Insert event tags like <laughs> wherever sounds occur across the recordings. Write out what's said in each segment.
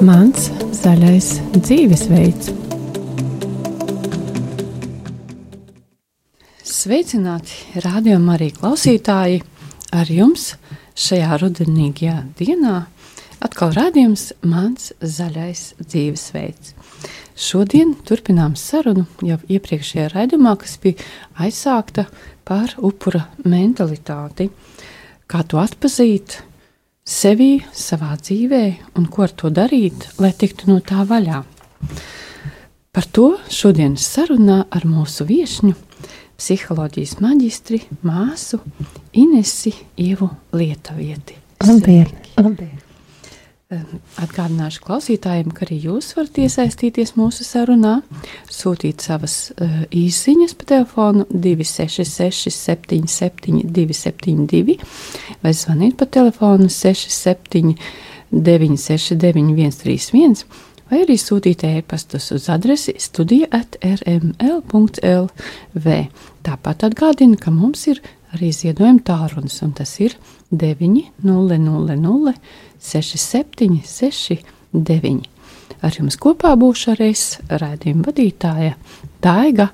Mans zaļais dzīvesveids. Sveicināti, rādījumā arī klausītāji! Ar jums šajā rudenīgajā dienā atkal rādījums Mans zaļais dzīvesveids. Šodien turpinām sarunu jau iepriekšējā raidījumā, kas bija aizsākta par upura mentalitāti. Kā to atpazīt, sevī, savā dzīvē un ko ar to darīt, lai tiktu no tā vaļā. Par to šodienas sarunā ar mūsu viesņu, psiholoģijas maģistri, māsu Inesi Ievu Lietavieti. Labdien! Labdien. Atgādināšu klausītājiem, ka arī jūs varat iesaistīties mūsu sarunā, sūtīt savas uh, īsiņas pa telefonu 266, 77, 272 vai zvanīt pa telefonu 67, 969, 131 vai arī sūtīt e-pastus uz adresi studija at rml.lv. Tāpat atgādinu, ka mums ir arī ziedojuma tālrunis, un tas ir 900 67 69. Ar jums kopā būšu arī es, raidījuma vadītāja Daiga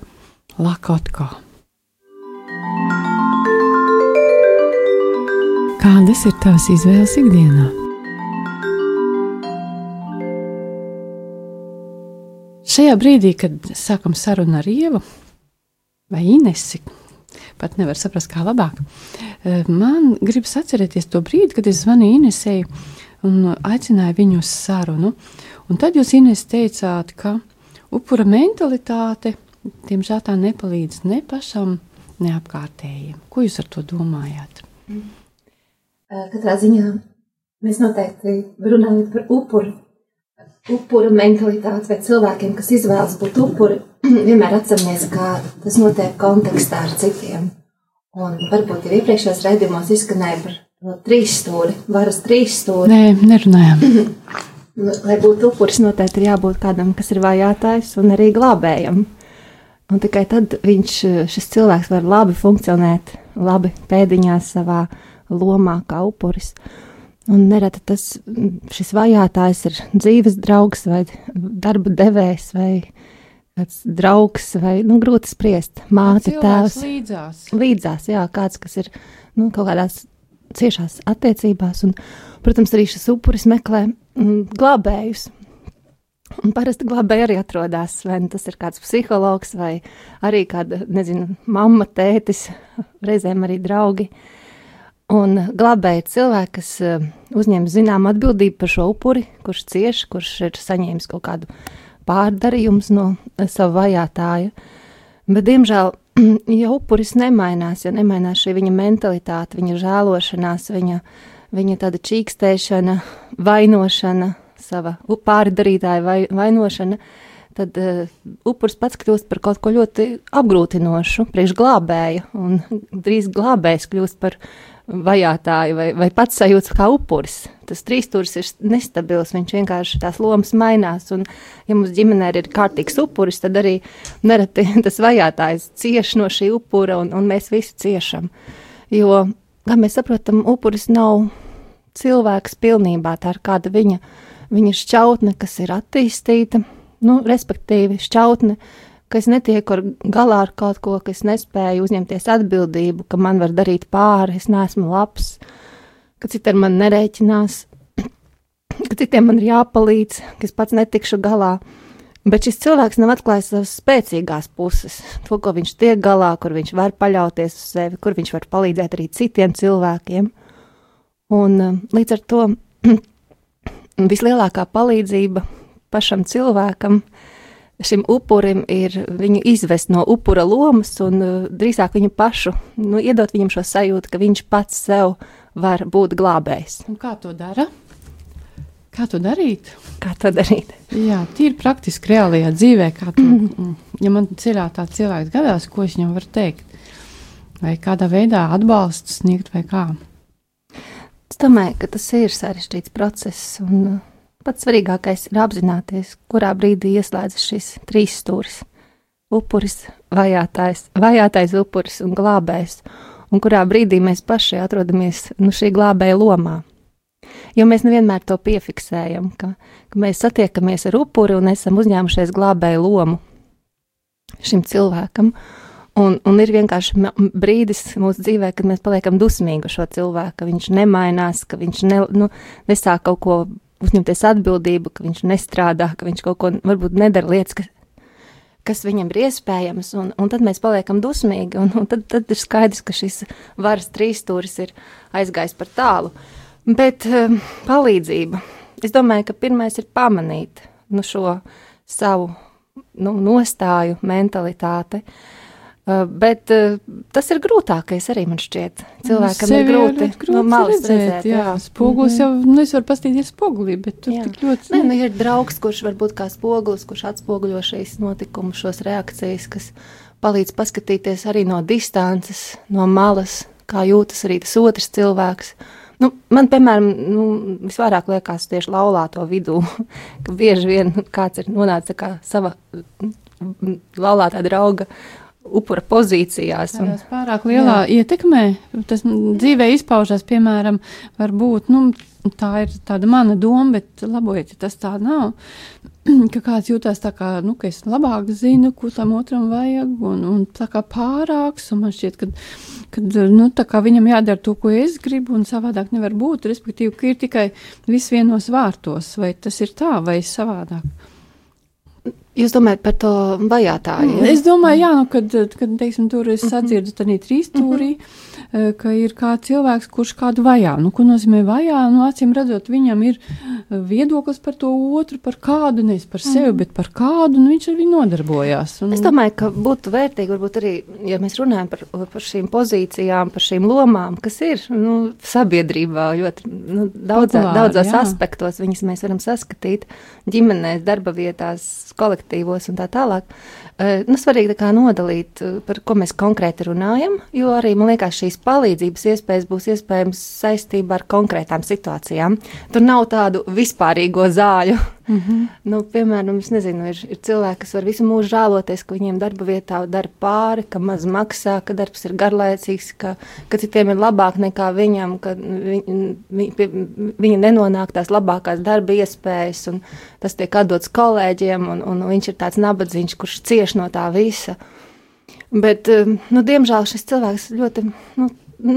Lakotko. Kādas ir tavas izvēles ikdienā? Šajā brīdī, kad sākam sarunu ar Ievu vai Inesi, pat nevar saprast, kā labāk. Eh, man gribas atcerēties to brīdi, kad es zvanīju Inesei un aicināju viņu uz sarunu. Un tad jūs, Ines, teicāt, ka upura mentalitāte, diemžēl tā nepalīdz ne pašam, ne apkārtējiem. Ko jūs ar to domājāt? Mm. Eh, katrā ziņā mēs noteikti runājam par upuru. Upura mentalitāti vai cilvēkiem, kas izvēlas būt upuri, <clears throat> vienmēr atceramies, ka tas notiek kontekstā ar citiem. Un varbūt jau iepriekšējos raidījumos izskanēja par to trīs stūri, varas trīs stūri. Nē, nerunājām. <clears throat> Nu, lai būtu upuris, noteikti ir jābūt kādam, kas ir vajātais un arī glābējam. Un tikai tad viņš, šis cilvēks var labi funkcionēt, labi pēdiņās savā lomā kā upuris. Un nereti tas, šis vajātājs ir dzīves draugs vai darba devējs vai kāds draugs, vai nu, grūti spriest. Māte, tēvs. Līdzās. Līdzās, jā, kāds, kas ir nu, kaut kādās ciešās attiecībās. Un, protams, arī šis upuris meklē mm, glābējus. Un parasti glābēji arī atrodas, vai nu tas ir kāds psihologs, vai arī kāda, nezinu, mamma, tētis, reizēm arī draugi. Un glābēji ir cilvēki, kas uh, uzņem zinām atbildību par šo upuri, kurš cieš, kurš ir saņēmis kaut kādu pārdarījums no sava vajātāja. Bet, diemžēl, <clears throat> ja upuris nemainās, ja nemainās šī viņa mentalitāte, viņa žēlošanās, viņa, viņa tāda čīkstēšana, vainošana, sava pārdarītāja vai, vainošana, tad uh, upuris pats kļūst par kaut ko ļoti apgrūtinošu, priekšglābēju, un drīz glābējs kļūst par vajātāju vai, vai pats sajūta kā upuris. Tas trīsstūris ir nestabils, viņš vienkārši tās lomas mainās. Un, ja mums ģimenē ir kārtīgs upuris, tad arī nereti <laughs> tas vajātājs cieš no šī upura, un, un mēs visi ciešam. Jo, kā mēs saprotam, upuris nav cilvēks pilnībā, tā ir kāda viņa, viņa šķautne, kas ir attīstīta, nu, respektīvi šķautne, uh, ka es netieku ar galā ar kaut ko, ka es nespēju uzņemties atbildību, ka man var darīt pāri, es neesmu labs, ka citi ar mani nerēķinās, <clears throat> ka citiem man ir jāpalīdz, ka es pats netikšu galā. Bet šis cilvēks nav atklājis savas spēcīgās puses, to, ko viņš tiek galā, kur viņš var paļauties uz sevi, kur viņš var palīdzēt arī citiem cilvēkiem. Un um, līdz ar to <clears throat> vislielākā palīdzība pašam cilvēkam ir šim upurim ir viņu izvest no upura lomas un uh, drīzāk viņu pašu, nu, iedot viņam šo sajūtu, ka viņš pats sev var būt glābējs. Un kā to dara? Kā to darīt? Kā to darīt? Jā, tīri praktiski, reālajā dzīvē. To, <clears throat> mm. ja man ceļā tāds cilvēks gadās, ko es viņam varu teikt? Vai kādā veidā atbalstu sniegt vai kā? Es domāju, ka tas ir sarežģīts process. Un, uh, Pats svarīgākais ir apzināties, kurā brīdī ieslēdzas šis trīs stūris - upuris, vajātais, vajātais upuris un glābējs. un kurā brīdī mēs paši atrodamies nu, šī glābēja lomā. Jo mēs nevienmēr to piefiksējam, ka, ka mēs satiekamies ar upuri un esam uzņēmušies glābēju lomu šim cilvēkam. Un, un ir vienkārši brīdis mūsu dzīvē, kad mēs paliekam dusmīgi uz šo cilvēku, ka viņš nemainās, ka viņš ne, nu, nesāk kaut ko uzņemties atbildību, ka viņš nestrādā, ka viņš kaut ko varbūt nedara lietas, kas, kas viņam ir iespējams, un, un tad mēs paliekam dusmīgi, un, un tad, tad ir skaidrs, ka šis varas trīsstūris ir aizgājis par tālu. Bet um, palīdzība. Es domāju, ka pirmais ir pamanīt nu, šo savu nu, nostāju, mentalitāti. Uh, bet uh, tas ir grūtākais arī man šķiet. Cilvēkam ir grūti, grūti no malas redzēt. redzēt jā, jā. spogulis mm -hmm. jau, nu es varu pastīties spogulī, bet tur jā. tik ļoti. Nē, nu ir draugs, kurš varbūt kā spogulis, kurš atspoguļo šīs notikumus, šos reakcijas, kas palīdz paskatīties arī no distances, no malas, kā jūtas arī tas otrs cilvēks. Nu, man, piemēram, nu, visvairāk liekas tieši laulāto vidū, <laughs> ka bieži vien kāds ir nonācis kā sava laulātā drauga upura pozīcijās. Un, Tādās pārāk lielā jā. ietekmē, tas dzīvē izpaužās, piemēram, varbūt, nu, tā ir tāda mana doma, bet labojiet, ja tas tā nav. <clears throat> ka kāds jūtas tā kā, nu, ka es labāk zinu, ko tam otram vajag, un, un tā kā pārāks, un man šķiet, ka, kad, nu, viņam jādara to, ko es gribu, un savādāk nevar būt, respektīvi, ka ir tikai viss vienos vārtos, vai tas ir tā, vai savādāk. Jūs domājat par to vajātāju? Ja? Es domāju, jā, nu, kad, kad teiksim, tur es mhm. sadzirdu tādā trīsstūrī, mm -hmm. Ka ir kāds cilvēks, kurš kādu vajā. Nu, ko nozīmē vajā? Nu, acīm redzot, viņam ir eh, viedoklis par to otru, par kādu, nevis par sevi, mm bet par kādu, un viņš ar viņu nodarbojās. Un... Es domāju, ka būtu vērtīgi, varbūt arī, ja mēs runājam par, par šīm pozīcijām, par šīm lomām, kas ir nu, sabiedrībā ļoti nu, daudzā, Populāri, daudzos jā. aspektos, viņas mēs varam saskatīt ģimenēs, darba vietās, kolektīvos un tā tālāk. Eh, nu, svarīgi tā nodalīt, par ko mēs konkrēti runājam, jo arī man liekas, šīs palīdzības iespējas būs iespējams saistībā ar konkrētām situācijām. Tur nav tādu vispārīgo zāļu. Mm -hmm. nu, piemēram, es nezinu, ir, ir cilvēki, kas var visu mūžu žēloties, ka viņiem darba vietā dara pāri, ka maz maksā, ka darbs ir garlaicīgs, ka, ka citiem ir labāk nekā viņam, ka viņi, viņi, viņi nenonāk tās labākās darba iespējas, un tas tiek atdots kolēģiem, un, un viņš ir tāds nabadzīgs, kurš cieš no tā visa. Bet, um, nu, diemžēl šis cilvēks ļoti nu,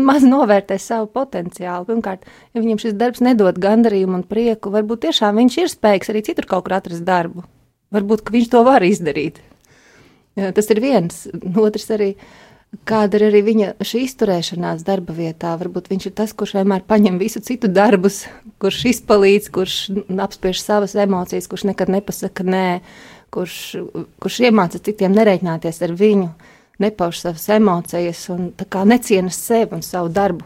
maz novērtē savu potenciālu. Pirmkārt, ja viņam šis darbs nedod gandarījumu un prieku, varbūt tiešām viņš ir spējīgs arī citur kaut kur atrast darbu. Varbūt viņš to var izdarīt. Tas ir viens. Otrs arī, kāda ir arī viņa šī izturēšanās darba vietā. Varbūt viņš ir tas, kurš vienmēr paņem visu citu darbus, kurš izpalīdz, kurš apspiež savas emocijas, kurš nekad nepasaka nē kurš, kurš iemāca citiem nereiķināties ar viņu, nepauž savas emocijas un neciena sevi un savu darbu.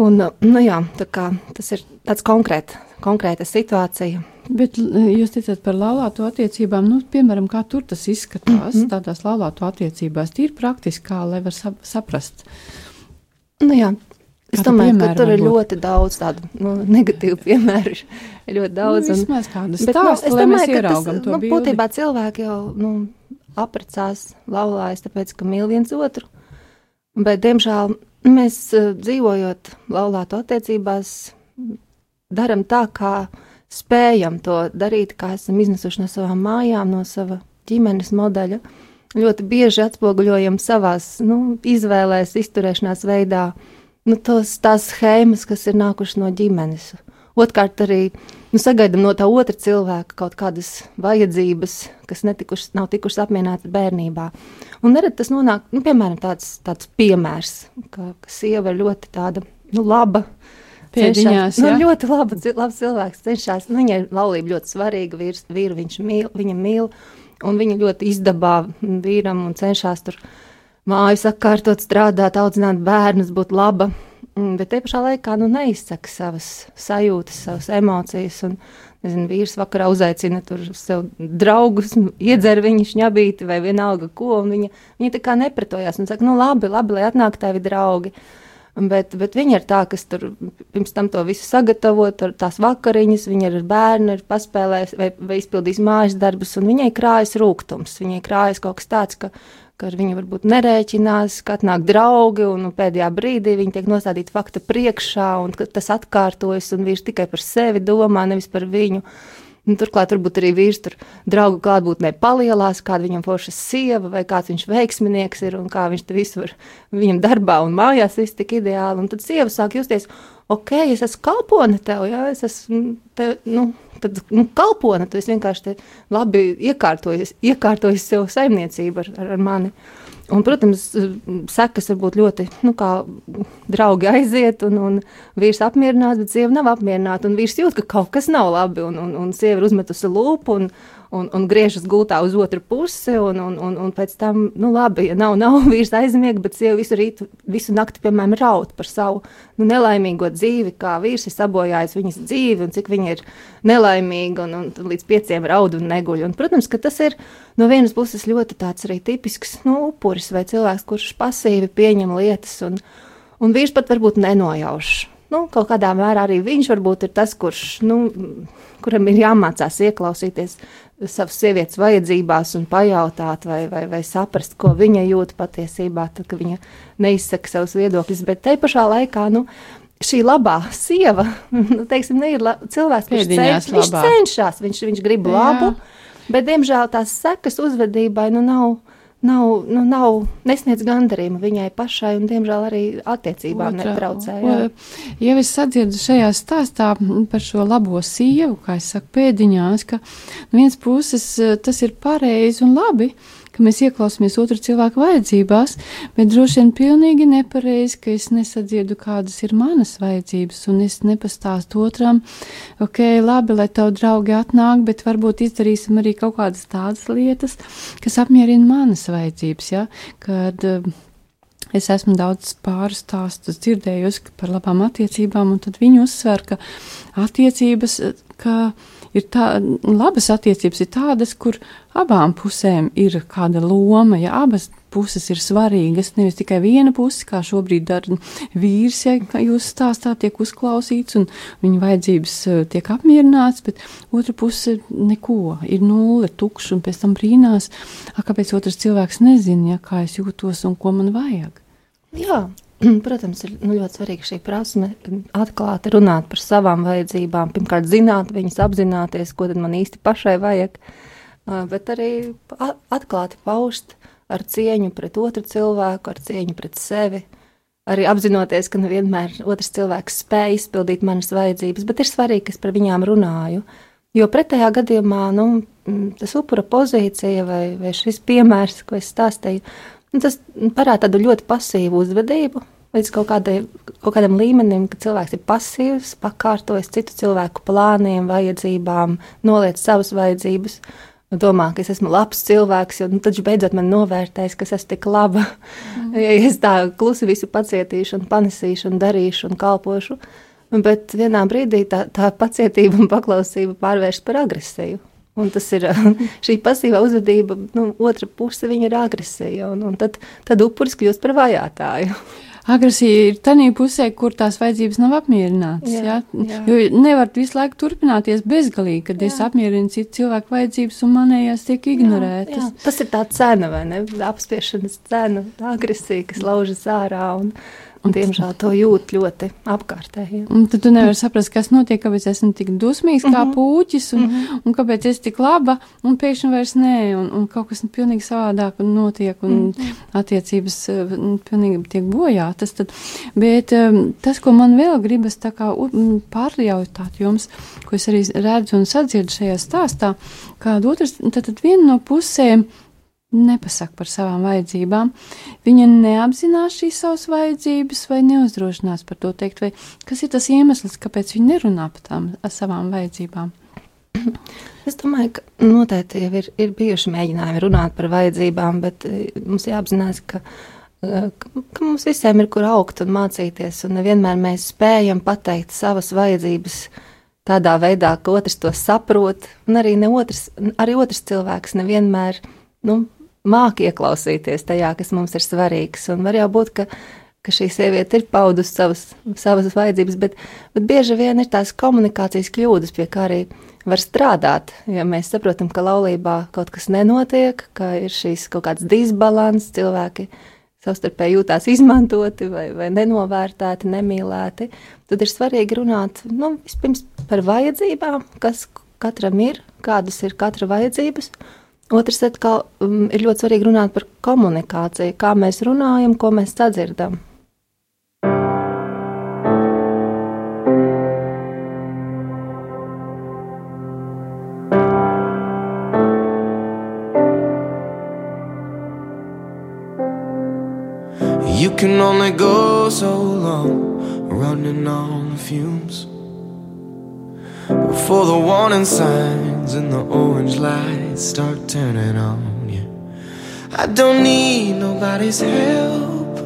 Un, nu jā, tā kā, tas ir tāds konkrēt, konkrēta situācija. Bet jūs teicat par laulāto attiecībām, nu, piemēram, kā tur tas izskatās, mm -hmm. tādās laulāto attiecībās, tīri praktiski, kā lai var sap saprast. Nu jā, Es domāju, ka tur ir ļoti daudz tādu nu, negatīvu piemēru. <laughs> Ļoti daudz. Nu, vismaz kādu stāstu, nu, es domāju, ka tas, nu, būtībā cilvēki jau, nu, aprecās, laulājas, tāpēc, ka mīl viens otru. Bet, diemžēl, mēs uh, dzīvojot laulāto attiecībās, daram tā, kā spējam to darīt, kā esam iznesuši no savām mājām, no sava ģimenes modeļa. Ļoti bieži atspoguļojam savās, nu, izvēlēs, izturēšanās veidā, uh, nu, tos, tās schēmas, kas ir nākušas no ģimenes. Otrkārt, arī nu, sagaidām no tā otra cilvēka kaut kādas vajadzības, kas netikušas, nav tikušas apmierinātas bērnībā. Un nerad tas nonāk, nu, piemēram, tāds, tāds piemērs, ka, ka sieva ir ļoti tāda nu, laba. Cenšās, nu, ļoti laba, labs cilvēks cenšas. Nu, viņai laulība ļoti svarīga, vīrs, vīru viņš mīl, viņa mīl, un viņa ļoti izdabā vīram un cenšas tur māju sakārtot, strādāt, audzināt bērnus, būt laba. Mm, bet te pašā laikā nu, neizsaka savas sajūtas, savas emocijas. Un, nezinu, vīrs vakarā uzaicina tur sev draugus, iedzer viņu šņabīti vai vienalga ko. Viņa, viņa tā kā nepretojās un saka, nu labi, labi, lai atnāk tavi draugi. Bet, bet viņa ir tā, kas tur pirms tam to visu sagatavo, tur tās vakariņas, viņa ir bērni, ir paspēlējis vai, vai izpildījis mājas darbus, un viņai krājas rūkums. Viņai krājas kaut kas tāds, ka, ka viņa varbūt nerēķinās, ka atnāk draugi, un pēdējā brīdī viņa tiek nostādīta fakta priekšā, un tas atkārtojas, un vīrs tikai par sevi domā, nevis par viņu. Nu, turklāt, varbūt arī vīrs tur draugu klātbūtnē palielās, kāda viņam forša sieva, vai kāds viņš veiksminieks ir, un kā viņš te visu var viņam darbā un mājās viss tik ideāli. Un tad sieva sāk justies, ok, es esmu kalpone tev, jā, es esmu, te, nu, tad, nu, kalpone, tu esi vienkārši te labi iekārtojies, iekārtojies sev saimniecību ar, ar, ar mani. Un, protams, sekas var būt ļoti, nu, kā draugi aiziet, un, un vīrs apmierināts, bet sieva nav apmierināta. Vīrs jūt, ka kaut kas nav labi, un, un, un sieva ir uzmetusi lūpu, un, un, un griežas gultā uz otru pusi, un, un, un, un pēc tam, nu, labi, ja nav, nav <laughs> vīrs aizmiega, bet sieva visu rītu, visu nakti, piemēram, raud par savu nu, nelaimīgo dzīvi, kā vīrs ir sabojājis viņas dzīvi, un cik viņa ir nelaimīga, un, un līdz pieciem raud un neguļ. Un, protams, ka tas ir no vienas puses ļoti tāds arī tipisks, nu, upuris vai cilvēks, kurš pasīvi pieņem lietas, un, un vīrs pat varbūt nenojauš. Nu, kaut kādā mērā arī viņš varbūt ir tas, kurš, nu, kuram ir jāmācās ieklausīties savas sievietes vajadzībās un pajautāt, vai, vai, vai saprast, ko viņa jūt patiesībā, tad, kad viņa neizsaka savus viedokļus. Bet te pašā laikā, nu, šī labā sieva, <laughs> nu, teiksim, ne ir cilvēks, kurš cenš, viņš cenšas, viņš, viņš grib labu, Jā. bet, diemžēl, tās sekas uzvedībai, nu, nav nav, nu, nav nesniedz gandarījumu viņai pašai, un, diemžēl, arī attiecībām Otra, netraucē. Jā. Ja es sadzirdu šajā stāstā par šo labo sievu, kā es saku, pēdiņās, ka no vienas puses eh, tas ir pareizi un labi, ka mēs ieklausāmies otru cilvēku vajadzībās, bet droši vien pilnīgi nepareizi, ka es nesadzirdu, kādas ir manas vajadzības, un es nepastāstu otram, ok, labi, lai tavu draugi atnāk, bet varbūt izdarīsim arī kaut kādas tādas lietas, kas apmierina manas vajadzības, ja, kad uh, Es esmu daudz pāris stāstus dzirdējusi par labām attiecībām, un tad viņi uzsver, ka attiecības, ka ir tā, labas attiecības ir tādas, kur abām pusēm ir kāda loma, ja abas puses ir svarīgas, nevis tikai viena puse, kā šobrīd dara vīrs, ja jūs stāstā tiek uzklausīts un viņa vajadzības eh, tiek apmierināts, bet otra puse neko, ir nulle, tukšs un pēc tam brīnās, a, kāpēc otrs cilvēks nezina, ja, kā es jūtos un ko man vajag. Jā, <clears throat> Protams, ir nu, ļoti svarīga šī prasme atklāti runāt par savām vajadzībām. Pirmkārt, zināt, viņas apzināties, ko man īsti pašai vajag, bet arī atklāti paust ar cieņu pret otru cilvēku, ar cieņu pret sevi. Arī apzinoties, ka nevienmēr otrs cilvēks spēj izpildīt manas vajadzības, bet ir svarīgi, ka es par viņām runāju. Jo pretējā gadījumā nu, tas upura pozīcija vai, vai šis piemērs, ko es stāstīju, Nu, tas parāda tādu ļoti pasīvu uzvedību. Līdz kaut, kādai, kaut kādam līmenim, ka cilvēks ir pasīvs, pakārtojas citu cilvēku plāniem, vajadzībām, noliec savas vajadzības, domā, ka es esmu labs cilvēks, jo nu, tad beidzot man novērtēs, ka es esmu tik laba. Mm. Ja es tā klusi visu pacietīšu, un panesīšu, un darīšu, un kalpošu. Bet vienā brīdī tā, tā pacietība un paklausība pārvēršas par agresiju. Un tas ir <laughs> šī pasīvā uzvedība, nu, otra puse ir agresija, un, un tad, tad upuris kļūst par vajātāju. Agresija ir tā pusē, kur tās vajadzības nav apmierinātas. Jā, jā? Jā. Jo nevar visu laiku turpināties bezgalīgi, kad jā. es apmierinu citu cilvēku vajadzības un manējās tiek ignorētas. Jā, jā. Tas ir tā cena, vai ne? Apspiešanas cena, agresija, kas laužas ārā. Un, Un, diemžēl to jūt ļoti apkārtēji. Un tad tu nevari saprast, kas notiek, kāpēc esmu tik dusmīgs kā mhm. puķis, un, mm -hmm. un kāpēc es tik laba, un pēkšņi vairs nē, un, un kaut kas pilnīgi savādāk notiek, un mm -hmm. attiecības un, pilnīgi tiek bojātas. Tad, bet um, tas, ko man vēl gribas tā kā pārjautāt jums, ko es arī redzu un sadzirdu šajā stāstā, kāda otrs, tad, tad viena no pusēm nepasaka par savām vajadzībām. Viņa neapzinās šīs savas vajadzības vai neuzdrošinās par to teikt, vai kas ir tas iemesls, kāpēc viņa nerunā par tām savām vajadzībām. <laughs> Es domāju, ka noteikti jau ir, ir bijuši mēģinājumi runāt par vajadzībām, bet eh, mums jāapzinās, ka, eh, ka mums visiem ir kur augt un mācīties, un nevienmēr mēs spējam pateikt savas vajadzības tādā veidā, ka otrs to saprot, un arī, otrs, arī otrs cilvēks nevienmēr nu, māki ieklausīties tajā, kas mums ir svarīgs. Un var jau būt, ka ka šī sieviete ir paudusi savas, savas vajadzības, bet, bet bieži vien ir tās komunikācijas kļūdas, pie kā arī var strādāt. Ja mēs saprotam, ka laulībā kaut kas nenotiek, ka ir šīs kaut kāds disbalans, cilvēki savstarpēji jūtās izmantoti vai, vai nenovērtēti, nemīlēti, tad ir svarīgi runāt nu, vispirms par vajadzībām, kas katram ir, kādas ir katra vajadzības. Otrs atkal um, ir ļoti svarīgi runāt par komunikāciju, kā mēs runājam, ko mēs sadzirdam. You can only go so long running on fumes before the warning and the orange lights start turning on you. I don't need nobody's help,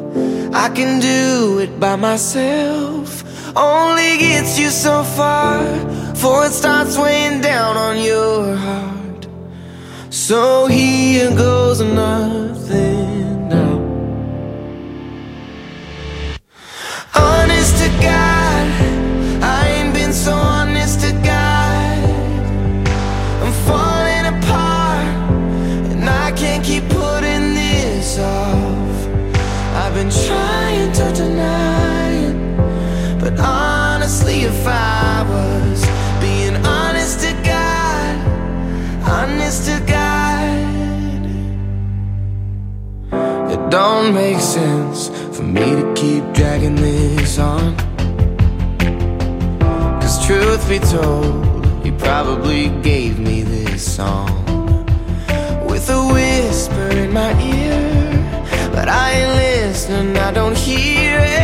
I can do it by myself. Only gets you so far before it starts weighing down on your heart. So here goes nothing now. Honest to God, don't make sense for me to keep dragging this on. Cause truth be told, you probably gave me this song with a whisper in my ear. But I ain't listening, I don't hear it.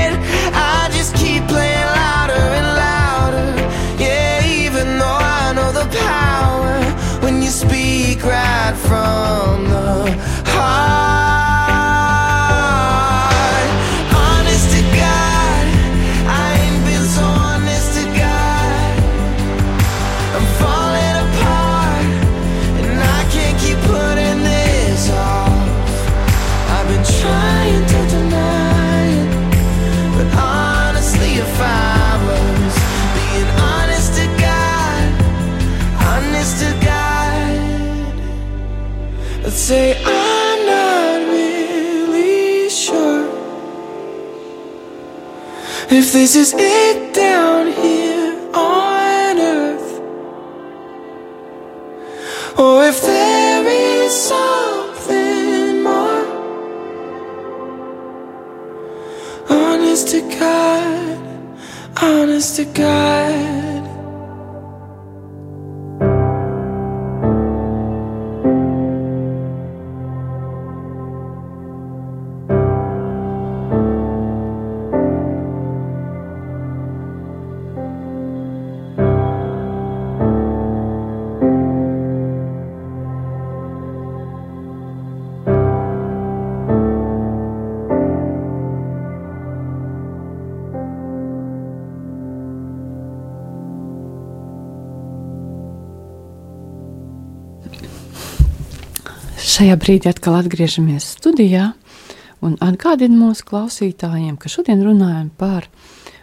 This is it Šajā brīdī atkal atgriežamies studijā un atgādinu mūsu klausītājiem, ka šodien runājam par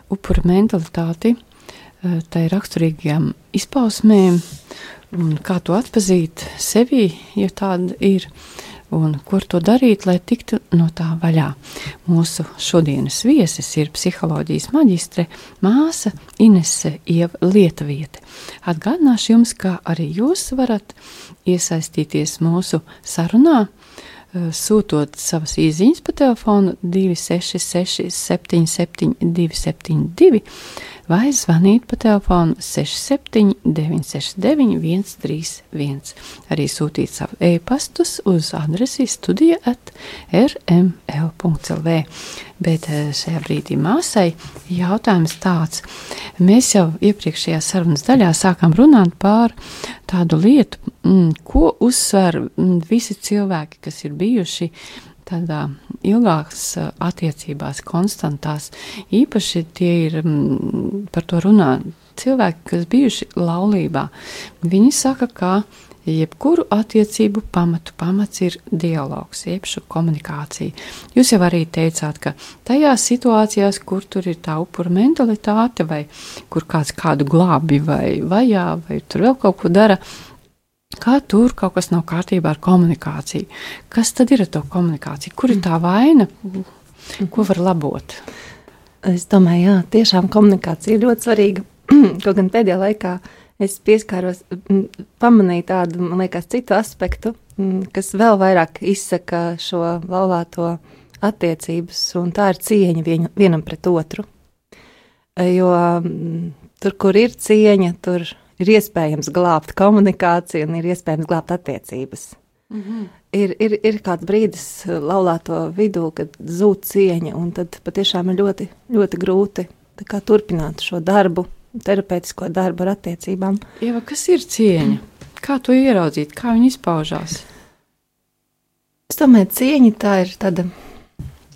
upuru mentalitāti, eh, tai raksturīgajām izpausmēm un kā to atpazīt sevi, ja tāda ir, un kur to darīt, lai tiktu no tā vaļā. Mūsu šodienas viesis ir psiholoģijas maģistre māsa Inese Ieva Lietuviete. Atgādināšu jums, ka arī jūs varat iesaistīties mūsu sarunā, eh, sūtot savas īsiņas pa telefonu 266, 77, 272 vai zvanīt pa telefonu 67, 969, 131. Arī sūtīt savu e-pastus uz adresi studija at rml.lv. Bet eh, šajā brīdī māsai jautājums tāds. Mēs jau iepriekšējā sarunas daļā sākām runāt par tādu lietu, mm, ko uzsver mm, visi cilvēki, kas ir bijuši tādā ilgākas attiecībās, konstantās. Īpaši tie ir par to runā cilvēki, kas bijuši laulībā. Viņi saka, ka jebkuru attiecību pamatu pamats ir dialogs, šo komunikācija. Jūs jau arī teicāt, ka tajās situācijās, kur tur ir tā upura mentalitāte, vai kur kāds kādu glābi vai vajā, vai tur vēl kaut ko dara, kā tur kaut kas nav kārtībā ar komunikāciju. Kas tad ir ar to komunikāciju? Kur ir tā vaina? Ko var labot? Es domāju, jā, tiešām komunikācija ir ļoti svarīga. <clears throat> Kaut gan pēdējā laikā es pieskāros, pamanīju tādu, man liekas, citu aspektu, kas vēl vairāk izsaka šo laulāto attiecības, un tā ir cieņa vien, vienam pret otru. Jo tur, kur ir cieņa, tur ir iespējams glābt komunikāciju un ir iespējams glābt attiecības. Mm -hmm. ir, ir, ir kāds brīdis laulāto vidū, kad zūd cieņa, un tad patiešām ir ļoti, ļoti grūti turpināt šo darbu, terapeitisko darbu ar attiecībām. Ieva, kas ir cieņa? Kā to ieraudzīt, kā viņa izpaužās? Es domāju, cieņa tā ir tāda.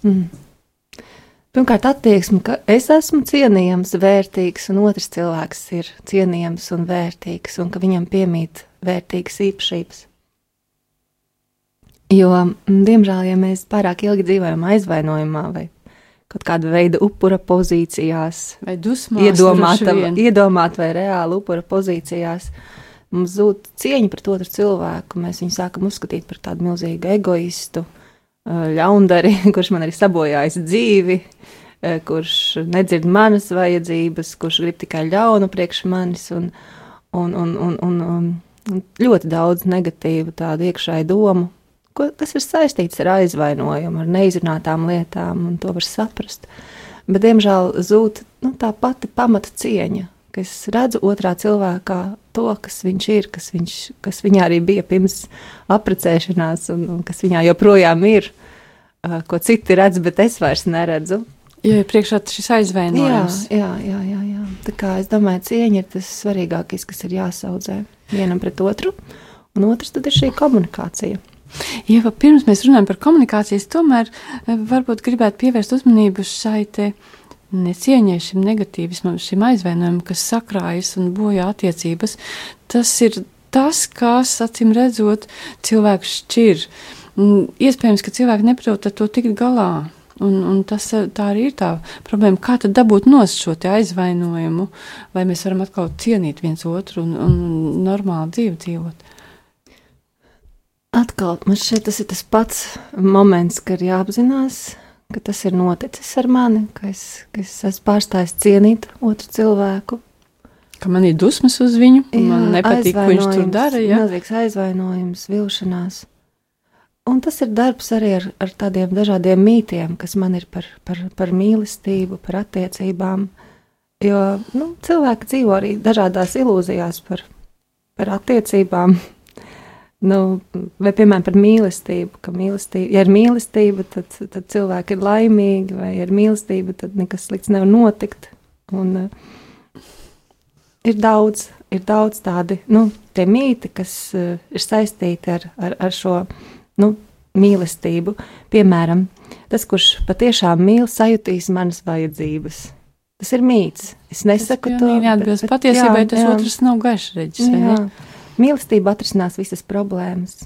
Mm, Pirmkārt, attieksme, ka es esmu cienījams, vērtīgs, un otrs cilvēks ir cienījams un vērtīgs, un ka viņam piemīt vērtīgas īpašības. Jo, diemžēl, ja mēs pārāk ilgi dzīvojam aizvainojumā vai kaut kāda veida upura pozīcijās, vai iedomāta, iedomāt vai reāli upura pozīcijās, mums zūd cieņa pret otru cilvēku. Mēs viņu sākam uzskatīt par tādu milzīgu egoistu, ļaundari, <laughs> kurš man ir sabojājis dzīvi, kurš nedzird manas vajadzības, kurš grib tikai ļaunu priekš manis un, un, un, un, un, un ļoti daudz negatīvu tādu iekšēju domu ko, kas ir saistīts ar aizvainojumu, ar neizrunātām lietām, un to var saprast. Bet, diemžēl, zūd nu, tā pati pamata cieņa, ka es redzu otrā cilvēkā to, kas viņš ir, kas, viņš, kas viņā arī bija pirms apprecēšanās, un, un kas viņā joprojām ir, ko citi redz, bet es vairs neredzu. Jo ir priekšā šis aizvainojums. Jā, jā, jā, jā. Tā kā es domāju, cieņa ir tas svarīgākais, kas ir jāsaudzē vienam pret otru, un otrs tad ir šī komunikācija. Ja pirms mēs runājam par komunikācijas, tomēr eh, varbūt gribētu pievērst uzmanību šai te necieņai, šim negatīvismam, šim aizvainojumam, kas sakrājas un bojā attiecības. Tas ir tas, kas, acīm redzot, cilvēku šķir. Iespējams, ka cilvēki neprot ar to tikt galā. Un, un tas tā arī ir tā problēma. Kā tad dabūt nost šo aizvainojumu, lai mēs varam atkal cienīt viens otru un, un normāli dzīvi dzīvot? Atkal man šeit tas ir tas pats moments, kad ir jāapzinās, ka tas ir noticis ar mani, ka es, ka es esmu pārstājis cienīt otru cilvēku. Ka man ir dusmas uz viņu, jā, man nepatīk, ko viņš tur dara. Jā, milzīgs aizvainojums, vilšanās. Un tas ir darbs arī ar, ar tādiem dažādiem mītiem, kas man ir par, par, par mīlestību, par attiecībām. Jo nu, cilvēki dzīvo arī dažādās ilūzijās par, par attiecībām, <laughs> Nu, vai, piemēram, par mīlestību, ka mīlestība, ja ir mīlestība, tad, tad cilvēki ir laimīgi, vai ja ir mīlestība, tad nekas slikts nevar notikt. Un, uh, ir daudz, ir daudz tādi nu, mīti, kas uh, ir saistīti ar, ar, ar šo nu, mīlestību. Piemēram, tas, kurš patiešām mīl, sajutīs manas vajadzības. Tas ir mīts. Es nesaku tas to. Neatbilst patiesībai, tas jā. otrs nav gaišreģis. Mīlestība atrisinās visas problēmas.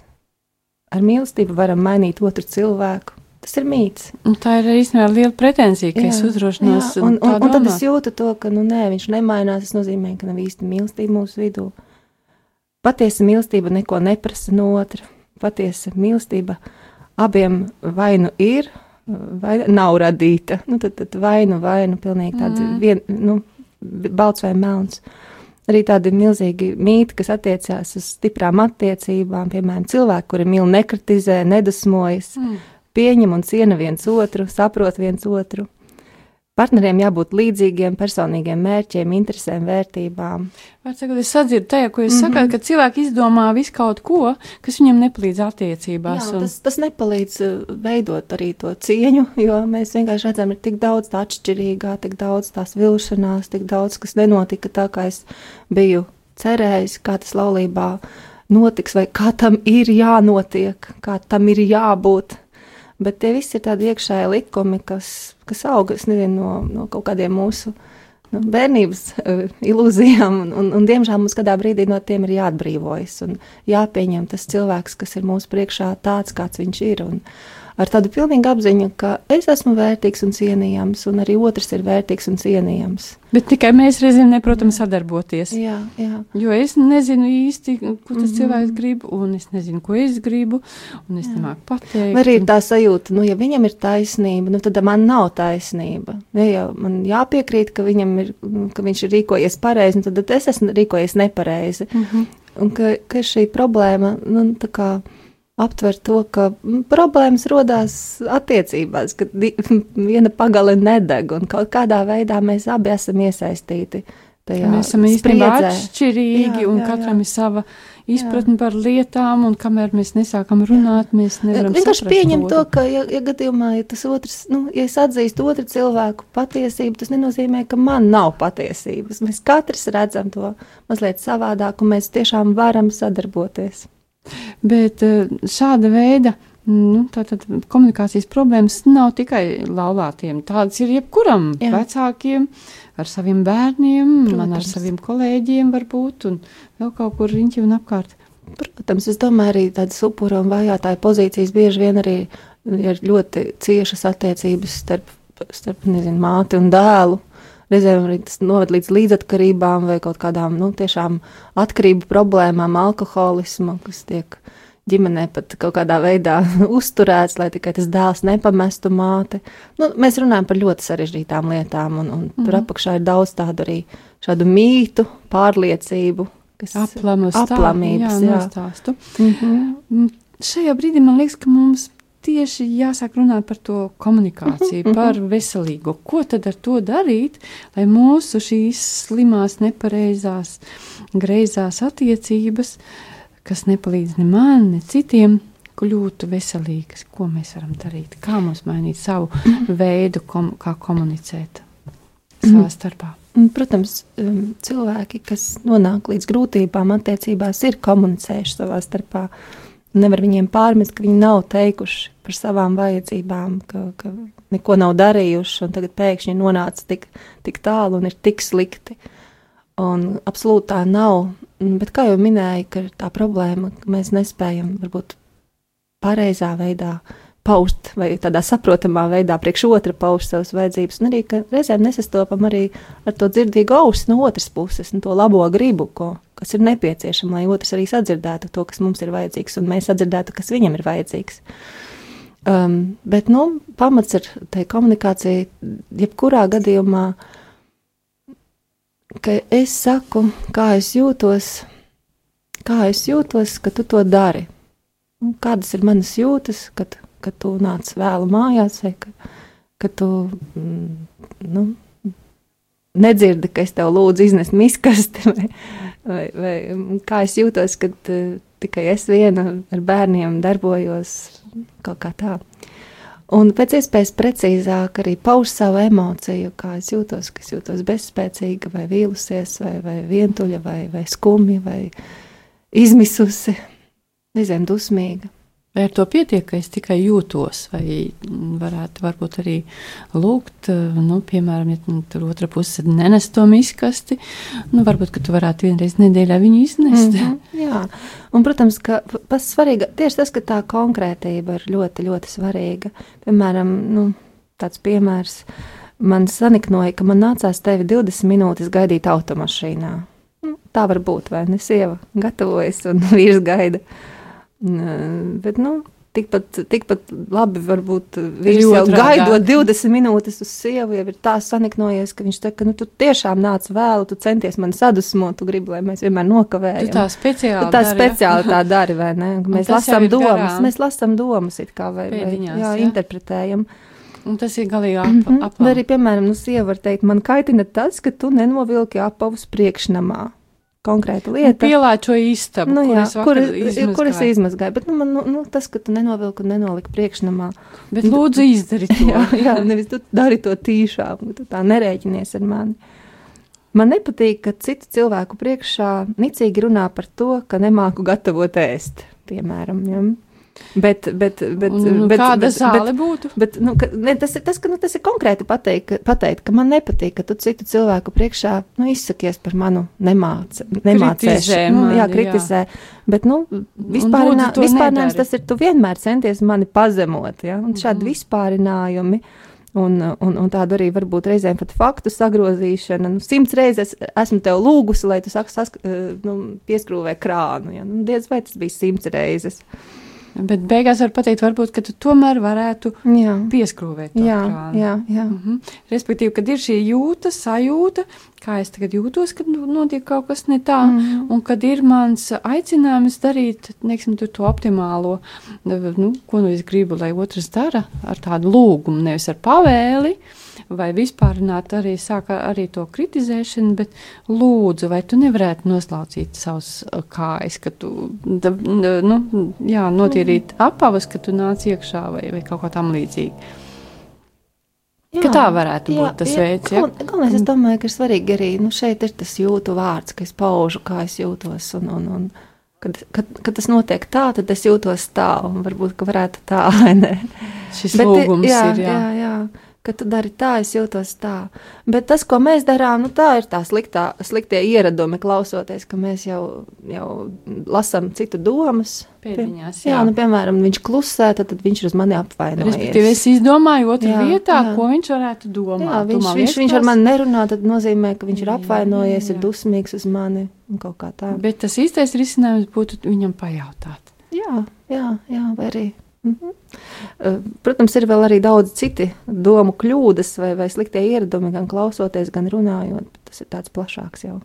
Ar mīlestību varam mainīt otru cilvēku. Tas ir mīts. Un tā ir īstenībā liela pretenzija, ka jā, es uzdrošinos. Jā, un, un, un, un tad es jūtu to, ka nu, nē, viņš nemainās. Tas nozīmē, ka nav īsti mīlestība mūsu vidū. Patiesa mīlestība neko neprasa no otra. Patiesa mīlestība abiem vai nu ir, vai nav radīta. Nu, tad, tad vai nu, vai nu, pilnīgi tāds mm. vien, nu, balts vai melns. Arī tādi milzīgi mīti, kas attiecās uz stiprām attiecībām, piemēram, cilvēki, kuri mīl nekritizē, nedusmojas, mm. pieņem un ciena viens otru, saprot viens otru. Partneriem jābūt līdzīgiem personīgiem mērķiem, interesēm, vērtībām. Varbūt es sadzirdu tajā, ko jūs mm -hmm. sakāt, ka cilvēki izdomā visu kaut ko, kas viņam nepalīdz attiecībās. Jā, un... tas, tas nepalīdz uh, veidot arī to cieņu, jo mēs vienkārši redzam, ir tik daudz tā atšķirīgā, tik daudz tās vilšanās, tik daudz, kas nenotika tā, kā es biju cerējis, kā tas laulībā notiks, vai kā tam ir jānotiek, kā tam ir jābūt. Bet tie visi ir tādi iekšēji likumi, kas, kas aug nezinu, no, no kaut kādiem mūsu nu, bērnības uh, ilūzijām, un, un, un diemžēl mums kādā brīdī no tiem ir jāatbrīvojas un jāpieņem tas cilvēks, kas ir mūsu priekšā tāds, kāds viņš ir. Un, ar tādu pilnīgu apziņu, ka es esmu vērtīgs un cienījams, un arī otrs ir vērtīgs un cienījams. Bet tikai mēs reizēm neprotam sadarboties. Jā, jā. Jo es nezinu īsti, ko tas mm -hmm. cilvēks grib, un es nezinu, ko es gribu, un es nemāku pateikt. Vai arī ir tā sajūta, nu, ja viņam ir taisnība, nu, tad man nav taisnība. Ja jau man jāpiekrīt, ka, ir, ka viņš ir rīkojies pareizi, tad es esmu rīkojies nepareizi. Mm -hmm. Un ka, ka šī problēma, nu, tā kā aptver to, ka mm, problēmas rodās attiecībās, kad <laughs> viena pagale nedeg un kaut kādā veidā mēs abi esam iesaistīti. Tajā mēs esam īstenībā atšķirīgi jā, un jā, katram jā. ir sava izpratne jā. par lietām, un kamēr mēs nesākam runāt, mēs nevaram vienkārši pieņemt to, ka, ja, ja gadījumā, ja tas otrs, nu, ja es atzīstu otru cilvēku patiesību, tas nenozīmē, ka man nav patiesības. Mēs katrs redzam to mazliet savādāk, un mēs tiešām varam sadarboties. Bet eh, šāda veida nu, tātad, komunikācijas problēmas nav tikai laulātiem. Tādas ir jebkuram Jā. vecākiem, ar saviem bērniem, Protams. man ar saviem kolēģiem varbūt, un vēl kaut kur riņķi un apkārt. Protams, es domāju, arī tādas upura un vajātāja pozīcijas bieži vien arī ir ļoti ciešas attiecības starp, starp nezinu, māti un dēlu. Reizēm arī tas noved līdz līdzatkarībām vai kaut kādām nu, tiešām atkarību problēmām, alkoholismu, kas tiek ģimenē pat kaut kādā veidā <laughs> uzturēts, lai tikai tas dēls nepamestu māti. Nu, mēs runājam par ļoti sarežģītām lietām, un, un mm -hmm. tur mhm. apakšā ir daudz tādu arī šādu mītu, pārliecību, kas Aplamu aplamības, jā, jā. Stāstu. Mm -hmm. Šajā brīdī man liekas, ka mums tieši jāsāk runāt par to komunikāciju, mhm, mhm. par veselīgo. Ko tad ar to darīt, lai mūsu šīs slimās, nepareizās, greizās attiecības, kas nepalīdz ne man, ne citiem, kļūtu veselīgas? Ko mēs varam darīt? Kā mums mainīt savu mhm. veidu, kom, kā komunicēt savā starpā? Protams, um, cilvēki, kas nonāk līdz grūtībām attiecībās, ir komunicējuši savā starpā. Uh, Nevar viņiem pārmest, ka viņi nav teikuši par savām vajadzībām, ka, ka neko nav darījuši, un tagad pēkšņi nonāca tik, tik tālu un ir tik slikti. Un absolūti tā nav. Bet, kā jau minēju, tā problēma, ka mēs nespējam varbūt pareizā veidā paust vai tādā saprotamā veidā priekš otra paust savas vajadzības, un arī, reizēm nesastopam arī ar to dzirdīgu ausi no otras puses, un to labo gribu, ko, kas ir nepieciešama, lai otrs arī sadzirdētu to, kas mums ir vajadzīgs, un mēs sadzirdētu, kas viņam ir vajadzīgs. Um, bet, nu, pamats ir tai komunikācija, jebkurā gadījumā, ka es saku, kā es jūtos, kā es jūtos, ka tu to dari. Un kādas ir manas jūtas, kad ka tu nāc vēlu mājās, vai ka, ka tu mm, nu, nedzirdi, ka es tev lūdzu iznest miskasti, <laughs> vai, vai, vai kā es jūtos, kad uh, tikai es viena ar bērniem darbojos kaut kā tā. Un pēc iespējas precīzāk arī pauž savu emociju, kā es jūtos, ka es jūtos bezspēcīga, vai vīlusies, vai, vai vientuļa, vai, vai skumja, vai izmisusi, nezinu, dusmīga. Vai ar to pietiek, ka es tikai jūtos, vai varētu varbūt arī lūgt, nu, piemēram, ja nu, tur otra puse nenes to miskasti, nu, varbūt, ka tu varētu vienreiz nedēļā viņu iznest. Mm -hmm, jā, un, protams, ka pats svarīga, tieši tas, ka tā konkrētība ir ļoti, ļoti svarīga. Piemēram, nu, tāds piemērs, man saniknoja, ka man nācās tevi 20 minūtes gaidīt automašīnā. Nu, tā var būt, vai ne? Sieva gatavojas un <laughs> vīrs gaida. Bet, nu, tikpat, tikpat labi varbūt viņš jau gaidot 20 minūtes uz sievu, jau ir tā saniknojies, ka viņš teica, ka nu, tu tiešām nāc vēlu, tu centies man sadusmot, tu gribi, lai mēs vienmēr nokavējam. Tu tā speciāli, tu tā dari, speciāli tā dari, vai ne? Mēs lasām domas, garām. mēs lasām domas it kā, vai, Pēdiņās, vai jā, jā. interpretējam. Un tas ir galīgi ap, mm -hmm. Vai arī, piemēram, nu, sieva var teikt, man kaitina tas, ka tu nenovilki apavus priekšnamā konkrēta lieta. Pielāčo istabu, nu, jā, kur, es kur es izmazgāju. Bet nu, man, nu, nu, tas, ka tu nenovilki un nenoliki priekšnamā. Bet lūdzu izdari to. <laughs> jā, jā, nevis tu dari to tīšām, tu tā nerēķinies ar mani. Man nepatīk, ka citu cilvēku priekšā nicīgi runā par to, ka nemāku gatavot ēst, piemēram. Ja? Bet, bet, bet, Un, nu, bet, kāda zāle bet, būtu? Bet, nu, ka, ne, tas, ir, tas, ka, nu, tas ir konkrēti pateikt, pateikt, ka man nepatīk, ka tu citu cilvēku priekšā nu, izsakies par manu. Kritizē Nu, jā, kritizē. Bet, nu, vispārinā, vispārinājums tas ir, tu vienmēr centies mani pazemot. Ja? Un šādi Mhm. vispārinājumi. Un, un, un tāda arī varbūt reizēm pat faktu sagrozīšana. Nu, simts reizes esmu tev lūgusi, lai tu saki, sask, eh, nu, pieskrūvē krānu. Ja? Nu, diez vai tas bija simts reizes. Bet beigās var pateikt, varbūt, ka tu tomēr varētu Jā, pieskrūvēt jā, krānu. jā. jā. Mhm. Respektīvi, kad ir šī jūta, sajūta, kā es tagad jūtos, kad nu, notiek kaut kas ne tā, Mhm. un kad ir mans aicinājums darīt neksim, tur to optimālo, nu, ko nu es gribu, lai otrs dara, ar tādu lūgumu, nevis ar pavēli. Vai vispārināt arī sāka arī to kritizēšanu, bet lūdzu, vai tu nevarētu noslaucīt savus uh, kājas, ka tu, da, nu, jā, notīrīt apavas, ka tu nāc iekšā vai, vai kaut kā tam līdzīgi. Ka tā varētu būt tas veids, ja? Gal- Galvenais, es domāju, ka ir svarīgi arī, nu, šeit ir tas jūtu vārds, ka es paužu, kā es jūtos, un, un, un kad, kad, kad tas notiek tā, tad es jūtos tā, un varbūt, ka varētu tā, <laughs> vai ne? Šis Bet, lūgums jā, ir, jā. jā, jā, ka tu dari tā, es jūtos tā. Bet tas, ko mēs darām, nu, tā ir tā sliktā, sliktie ieradumi, klausoties, ka mēs jau, jau lasām citu domas. Pēdiņās, jā. jā. jā, nu, piemēram, viņš klusē, tad, tad viņš ir uz mani apvainojies. Respektīvi, es izdomāju otru Jā, vietā, jā. ko viņš varētu domāt. Jā, viņš, viņš, viņš ar mani nerunā, tad nozīmē, ka viņš ir Jā, apvainojies, jā, ir jā. dusmīgs uz mani un kaut kā tā. Bet tas īstais risinājums būtu viņam pajautāt. Jā, jā, jā vai arī. Mhm. Uh, Protams, ir vēl arī daudz citi domu kļūdas vai, vai sliktie ieradumi, gan klausoties, gan runājot. Tas ir tāds plašāks jau.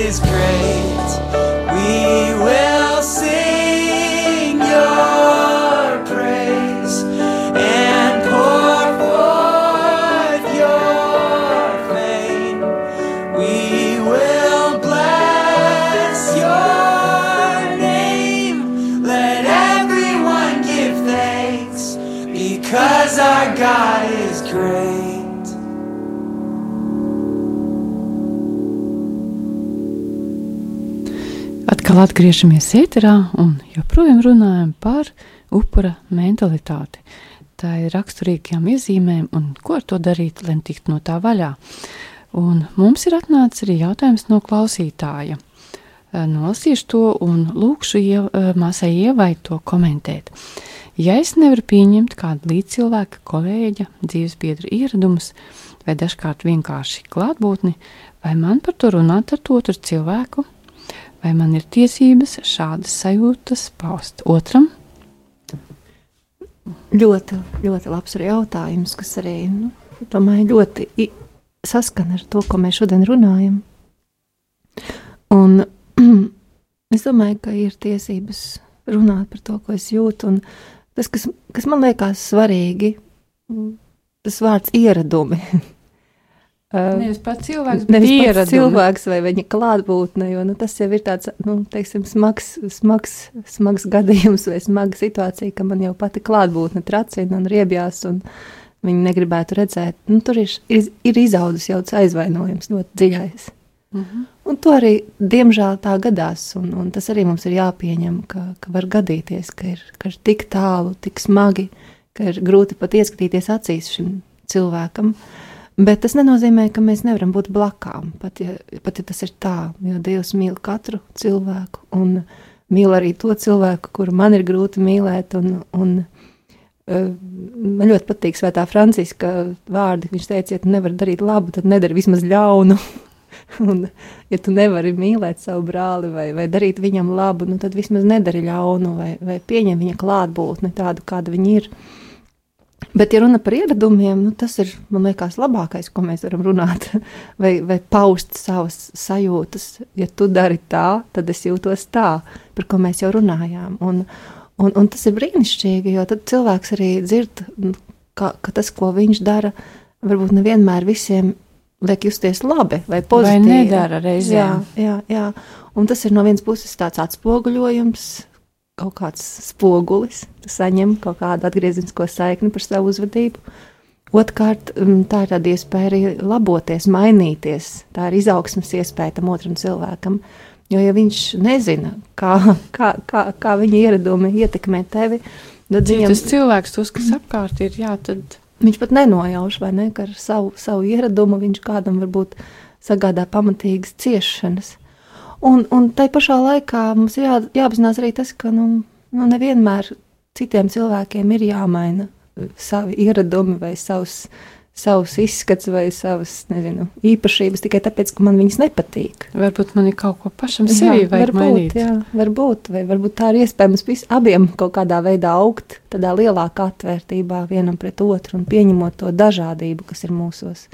His grace. Atkal atgriežamies ēterā un joprojām runājam par upura mentalitāti. Tā ir raksturīgajām iezīmēm un ko ar to darīt, lai tiktu no tā vaļā. Un mums ir atnācis arī jautājums no klausītāja. Nolasīšu to un lūkšu iev, māsai ievai to komentēt. Ja es nevaru pieņemt kādu līdzcilvēka, kolēģa, dzīvesbiedra ieradumus vai dažkārt vienkārši klātbūtni, vai man par to runāt ar otru cilvēku, vai man ir tiesības šādas sajūtas paust otram? Ļoti, ļoti labs ir jautājums, kas arī, nu, domāju, ļoti saskana ar to, ko mēs šodien runājam. Un <clears throat> es domāju, ka ir tiesības runāt par to, ko es jūtu, un tas, kas, kas man liekas svarīgi, tas vārds ieradumi. <laughs> Uh, Nevis pats cilvēks, bet Nevis pats ieradumi. cilvēks vai viņa klātbūtne, jo nu, tas jau ir tāds nu, teiksim, smags, smags, smags gadījums vai smaga situācija, ka man jau pati klātbūtne tracina un riebjās, un viņi negribētu redzēt. Nu, tur ir, ir, ir izaudzis jau tas aizvainojums ļoti dziļais. Mhm. Un to arī, diemžēl, tā gadās, un, un tas arī mums ir jāpieņem, ka, ka var gadīties, ka ir, ka ir tik tālu, tik smagi, ka ir grūti pat ieskatīties acīs šim cilvēkam. Bet tas nenozīmē, ka mēs nevaram būt blakām, pat ja, pat ja tas ir tā, jo Dievs mīl katru cilvēku un mīl arī to cilvēku, kuru man ir grūti mīlēt. Un, un, uh, man ļoti patīk Svētā Franciska vārdi. Viņš teica, ja tu nevari darīt labu, tad nedari vismaz ļaunu. <laughs> un, ja tu nevari mīlēt savu brāli vai, vai darīt viņam labu, nu, tad vismaz nedari ļaunu vai, vai pieņem viņa klātbūtni tādu, kāda viņa ir. Bet, ja runa par ieradumiem, nu, tas ir, liekas, labākais, ko mēs varam runāt, <laughs> vai, vai paust savas sajūtas. Ja tu dari tā, tad es jūtos tā, par ko mēs jau runājām. Un, un, un tas ir brīnišķīgi, jo tad cilvēks arī dzird, nu, ka, ka tas, ko viņš dara, varbūt nevienmēr visiem liek justies labi vai Vai pozitīvi. nedara reizēm? Jā, jā, jā. Un tas ir no vienas puses tāds atspoguļojums, kaut kāds spogulis, tu saņem kaut kādu atgriezenisko saikni par savu uzvedību. Otrkārt, mm, tā ir tāda iespēja arī laboties, mainīties. Tā ir izaugsmas iespēja tam otram cilvēkam. Jo, ja viņš nezina, kā, kā, kā, kā viņa ieradumi ietekmē tevi, tad Ja viņam, tas cilvēks, tos, kas apkārt ir, jā, tad viņš pat nenojauš, vai ne, ka ar savu, savu ieradumu viņš kādam varbūt sagādā pamatīgas ciešanas. Un, un tai pašā laikā mums ir jā, jāapzinās arī tas, ka nu, nu, nevienmēr citiem cilvēkiem ir jāmaina uh, savi ieradumi vai savs, savs izskats vai savas nezinu, īpašības tikai tāpēc, ka man viņas nepatīk. varbūt man ir kaut ko pašam sevi vajag varbūt, mainīt. jā, varbūt, vai varbūt tā ir iespējams vis, abiem kaut kādā veidā augt, tādā lielākā atvērtībā vienam pret otru un pieņemot to dažādību, kas ir mūsos.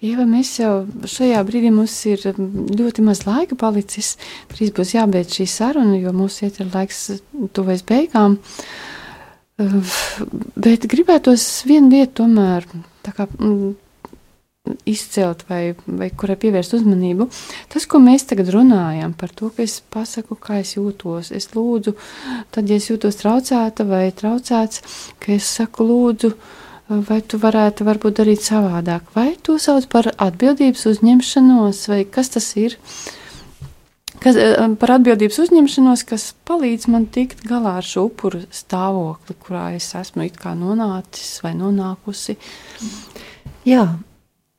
Jā, mēs jau šajā brīdī mums ir ļoti maz laika palicis. Drīz būs jābeidz šī saruna, jo mūsu iet ir laiks tuvēs beigām. Uh, Bet gribētos vienu lietu tomēr kā izcelt vai, vai kurai pievērst uzmanību. Tas, ko mēs tagad runājam par to, ka es pasaku, kā es jūtos, es lūdzu, tad, ja es jūtos traucēta vai traucēts, ka es saku, lūdzu, vai tu varētu varbūt darīt savādāk, vai to sauc par atbildības uzņemšanos, vai kas tas ir? Kas, eh, par atbildības uzņemšanos, kas palīdz man tikt galā ar šo upuru stāvokli, kurā es esmu it kā nonācis vai nonākusi. Jā,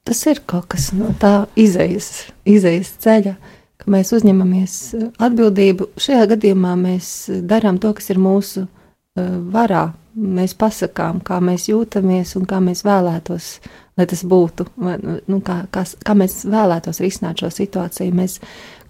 tas ir kaut kas no tā izejas, izejas ceļa, ka mēs uzņemamies eh, atbildību. Šajā gadījumā mēs eh, darām to, kas ir mūsu uh, varā. Mēs pasakām, kā mēs jūtamies un kā mēs vēlētos, lai tas būtu, vai, nu, kā, kā, kā mēs vēlētos risināt šo situāciju. Mēs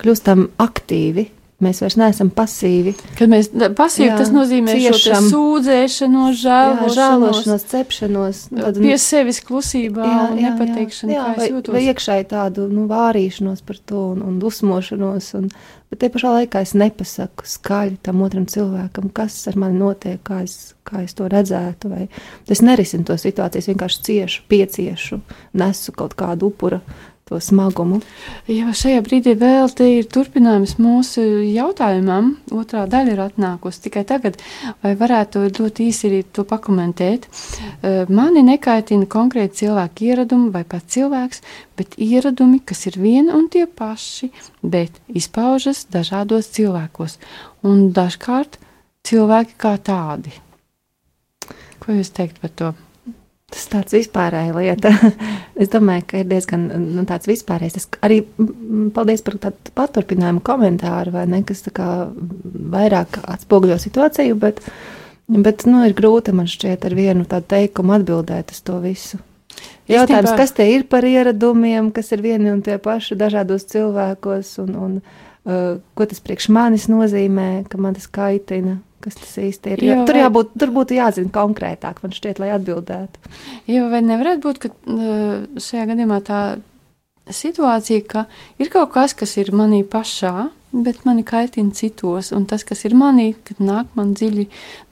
kļūstam aktīvi mēs vairs neesam pasīvi. Kad mēs pasīvi, jā, tas nozīmē ciešam, sūdzēšanos, žēlošanos, žēlošanos cepšanos, tādu pie sevis klusībā, jā, jā, nepateikšanu, jā, jā, vai, vai iekšēji tādu nu, vārīšanos par to un, un dusmošanos. Un, bet te pašā laikā es nepasaku skaļi tam otram cilvēkam, kas ar mani notiek, kā es, kā es to redzētu. Vai es nerisinu to situāciju, es vienkārši ciešu, pieciešu, nesu kaut kādu upura to smagumu. Jā, šajā brīdī vēl te ir turpinājums mūsu jautājumam. Otrā daļa ir atnākusi tikai tagad. Vai varētu dot īsi arī to pakomentēt? Mani nekaitina konkrēti cilvēku ieradumi vai pat cilvēks, bet ieradumi, kas ir vieni un tie paši, bet izpaužas dažādos cilvēkos. Un dažkārt cilvēki kā tādi. Ko jūs teikt par to? Tas tāds vispārēja lieta. <laughs> es domāju, ka ir diezgan nu, tāds vispārējs. Es arī paldies par tādu paturpinājumu komentāru, vai ne, kas tā kā vairāk atspoguļo situāciju, bet, bet nu, ir grūti man šķiet ar vienu tādu teikumu atbildēt uz to visu. Jautājums, kas te ir par ieradumiem, kas ir vieni un tie paši dažādos cilvēkos, un, un uh, ko tas priekš manis nozīmē, ka man tas kaitina kas tas īsti ir. Jo, jo tur, jābūt, tur būtu jāzina konkrētāk, man šķiet, lai atbildētu. Jo vai nevarētu būt, ka šajā gadījumā tā situācija, ka ir kaut kas, kas ir manī pašā, bet mani kaitina citos, un tas, kas ir manī, kad nāk man dziļi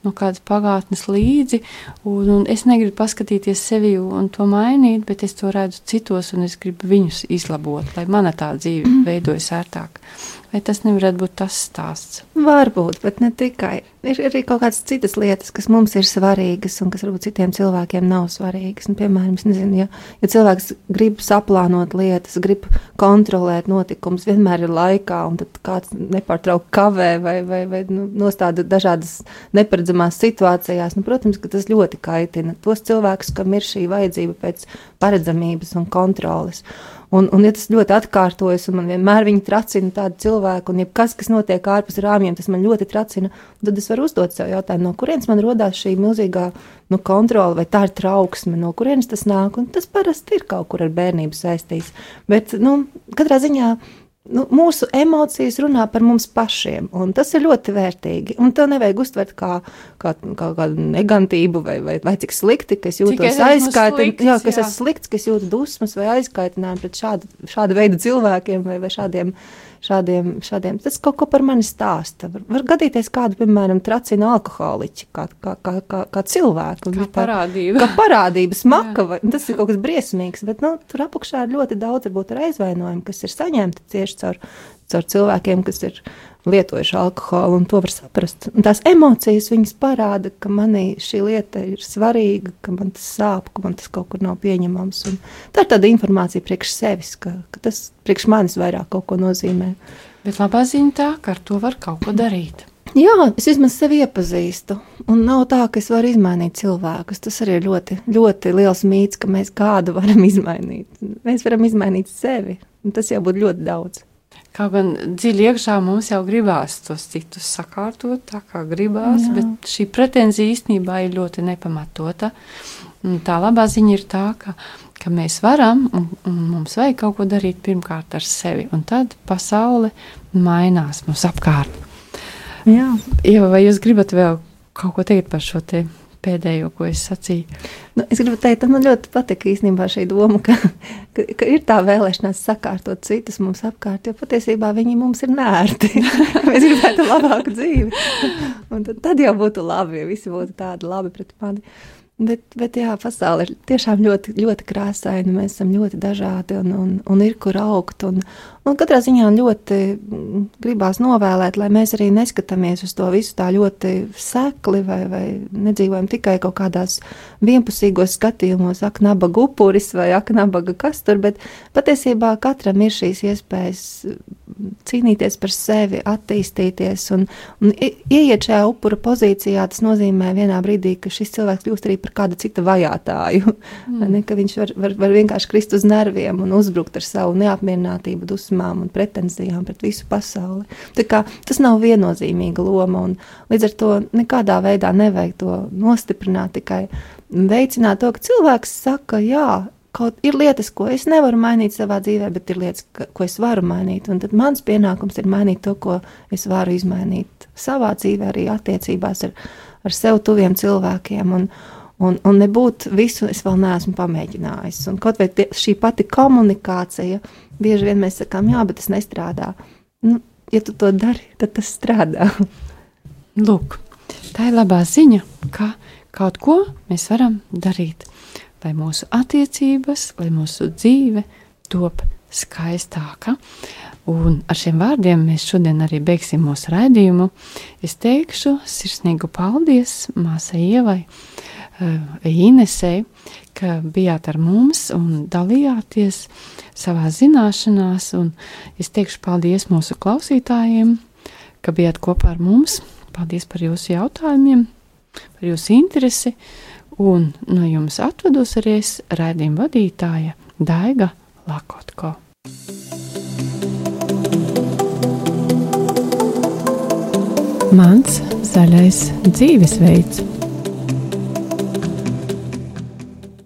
no kādas pagātnes līdzi, un, un es negribu paskatīties sevi un to mainīt, bet es to redzu citos, un es gribu viņus izlabot, lai mana tā dzīve mm. <clears throat> veidojas ērtāk. Vai tas nevarētu būt tas stāsts? Varbūt, bet ne tikai. Ir arī kaut kādas citas lietas, kas mums ir svarīgas un kas varbūt citiem cilvēkiem nav svarīgas. Un, piemēram, nezinu, ja, ja cilvēks grib saplānot lietas, grib kontrolēt notikumus, vienmēr ir laikā, un kāds nepārtraukti kavē vai, vai, vai nu, nostāda dažādas neparedzamās situācijās, nu, protams, ka tas ļoti kaitina tos cilvēkus, kam ir šī vajadzība pēc paredzamības un kontroles. Un, un ja tas ļoti atkārtojas, un man vienmēr viņi tracina tādu cilvēku, un jebkas, kas notiek ārpus rāmjiem, tas man ļoti tracina, tad es varu uzdot sev jautājumu, no kurienes man rodās šī milzīgā nu, kontrole, vai tā ir trauksme, no kurienes tas nāk, un tas parasti ir kaut kur ar bērnību saistīts. Bet, nu, katrā ziņā nu, mūsu emocijas runā par mums pašiem, un tas ir ļoti vērtīgi. Un to nevajag uztvert kā, kā, kā kādu negantību vai, vai, vai cik slikti, ka es jūtos aizkaitināts, jā, ka es esmu slikts, ka es jūtu dusmas vai aizkaitinājumu pret šādu, šādu veidu cilvēkiem vai, vai šādiem cilvēkiem šādiem, šādiem. Tas kaut ko par mani stāsta. Var, var gadīties kādu, piemēram, tracina alkoholiķi, kā, kā, kā, kā, kā cilvēku. Kā parādība. Kā parādība, smaka, <laughs> vai, tas ir kaut kas briesmīgs, bet nu, tur apakšā ir ļoti daudz, varbūt, ar aizvainojumu, kas ir saņemti tieši caur, caur cilvēkiem, kas ir lietojuši alkoholu, un to var saprast. Un tās emocijas viņas parāda, ka manī šī lieta ir svarīga, ka man tas sāp, ka man tas kaut kur nav pieņemams. Un tā ir tāda informācija priekš sevis, ka, ka tas priekš manis vairāk kaut ko nozīmē. Bet labā ziņa tā, ka ar to var kaut ko darīt. Jā, es vismaz sevi iepazīstu. Un nav tā, ka es varu izmainīt cilvēkus. Tas arī ir ļoti, ļoti liels mīts, ka mēs kādu varam <laughs> izmainīt. Mēs varam izmainīt sevi. Tas jau būtu ļoti daudz. Kaut gan dziļi iekšā mums jau gribās tos citus sakārtot, tā kā gribās, Jā. bet šī pretenzija īstenībā ir ļoti nepamatota. Un tā labā ziņa ir tā, ka, ka mēs varam un, un mums vajag kaut ko darīt pirmkārt ar sevi, un tad pasaule mainās mums apkārt. Jā. Ieva, vai jūs gribat vēl kaut ko teikt par šo te pēdējo, ko es sacīju. Nu, es gribu teikt, man ļoti patīk īstenībā šī doma, ka, ka, ka ir tā vēlēšanās sakārtot citus mums apkārt, jo patiesībā viņi mums ir nērti. <laughs> Mēs gribētu labāku dzīvi. Un tad, tad jau būtu labi, ja visi būtu tādi labi pret mani. Bet, bet jā, pasaule ir tiešām ļoti, ļoti krāsaina. Mēs esam ļoti dažādi un, un, un ir kur augt. Un, un katrā ziņā ļoti gribās novēlēt, lai mēs arī neskatāmies uz to visu tā ļoti sekli vai, vai nedzīvojam tikai kaut kādās vienpusīgos skatījumos, ak, nabaga upuris vai ak, nabaga kas tur. Bet patiesībā katram ir šīs iespējas cīnīties par sevi, attīstīties un, un ieiet šajā upura pozīcijā. Tas nozīmē vienā brīdī, ka šis cilvēks kļūst arī par par kāda cita vajātāju. Mm. Ne, viņš var, var, var vienkārši krist uz nerviem un uzbrukt ar savu neapmierinātību, dusmām un pretenzijām pret visu pasauli. Kā, tas nav viennozīmīga loma, un līdz ar to nekādā veidā nevajag to nostiprināt, tikai veicināt to, ka cilvēks saka, jā, kaut ir lietas, ko es nevaru mainīt savā dzīvē, bet ir lietas, ko es varu mainīt. Un tad mans pienākums ir mainīt to, ko es varu izmainīt savā dzīvē, arī attiecībās ar, ar sev tuviem cilvēkiem. Un, Un, un nebūt visu, es vēl neesmu pamēģinājis. Un kaut vai tie, šī pati komunikācija, bieži vien mēs sakām, jā, bet tas nestrādā. Nu, ja tu to dari, tad tas strādā. <laughs> Lūk, tā ir labā ziņa, ka kaut ko mēs varam darīt, lai mūsu attiecības, lai mūsu dzīve top skaistāka. Un ar šiem vārdiem mēs šodien arī beigsim mūsu raidījumu. Es teikšu sirsnīgu paldies māsai Ievai Inesei, ka bijāt ar mums un dalījāties savā zināšanās. Es teikšu paldies mūsu klausītājiem, ka bijāt kopā ar mums. Paldies par jūsu jautājumiem, par jūsu interesi. Un no jums atvados arī es raidījuma vadītāja Daiga Lakotko. Mans zaļais dzīvesveids.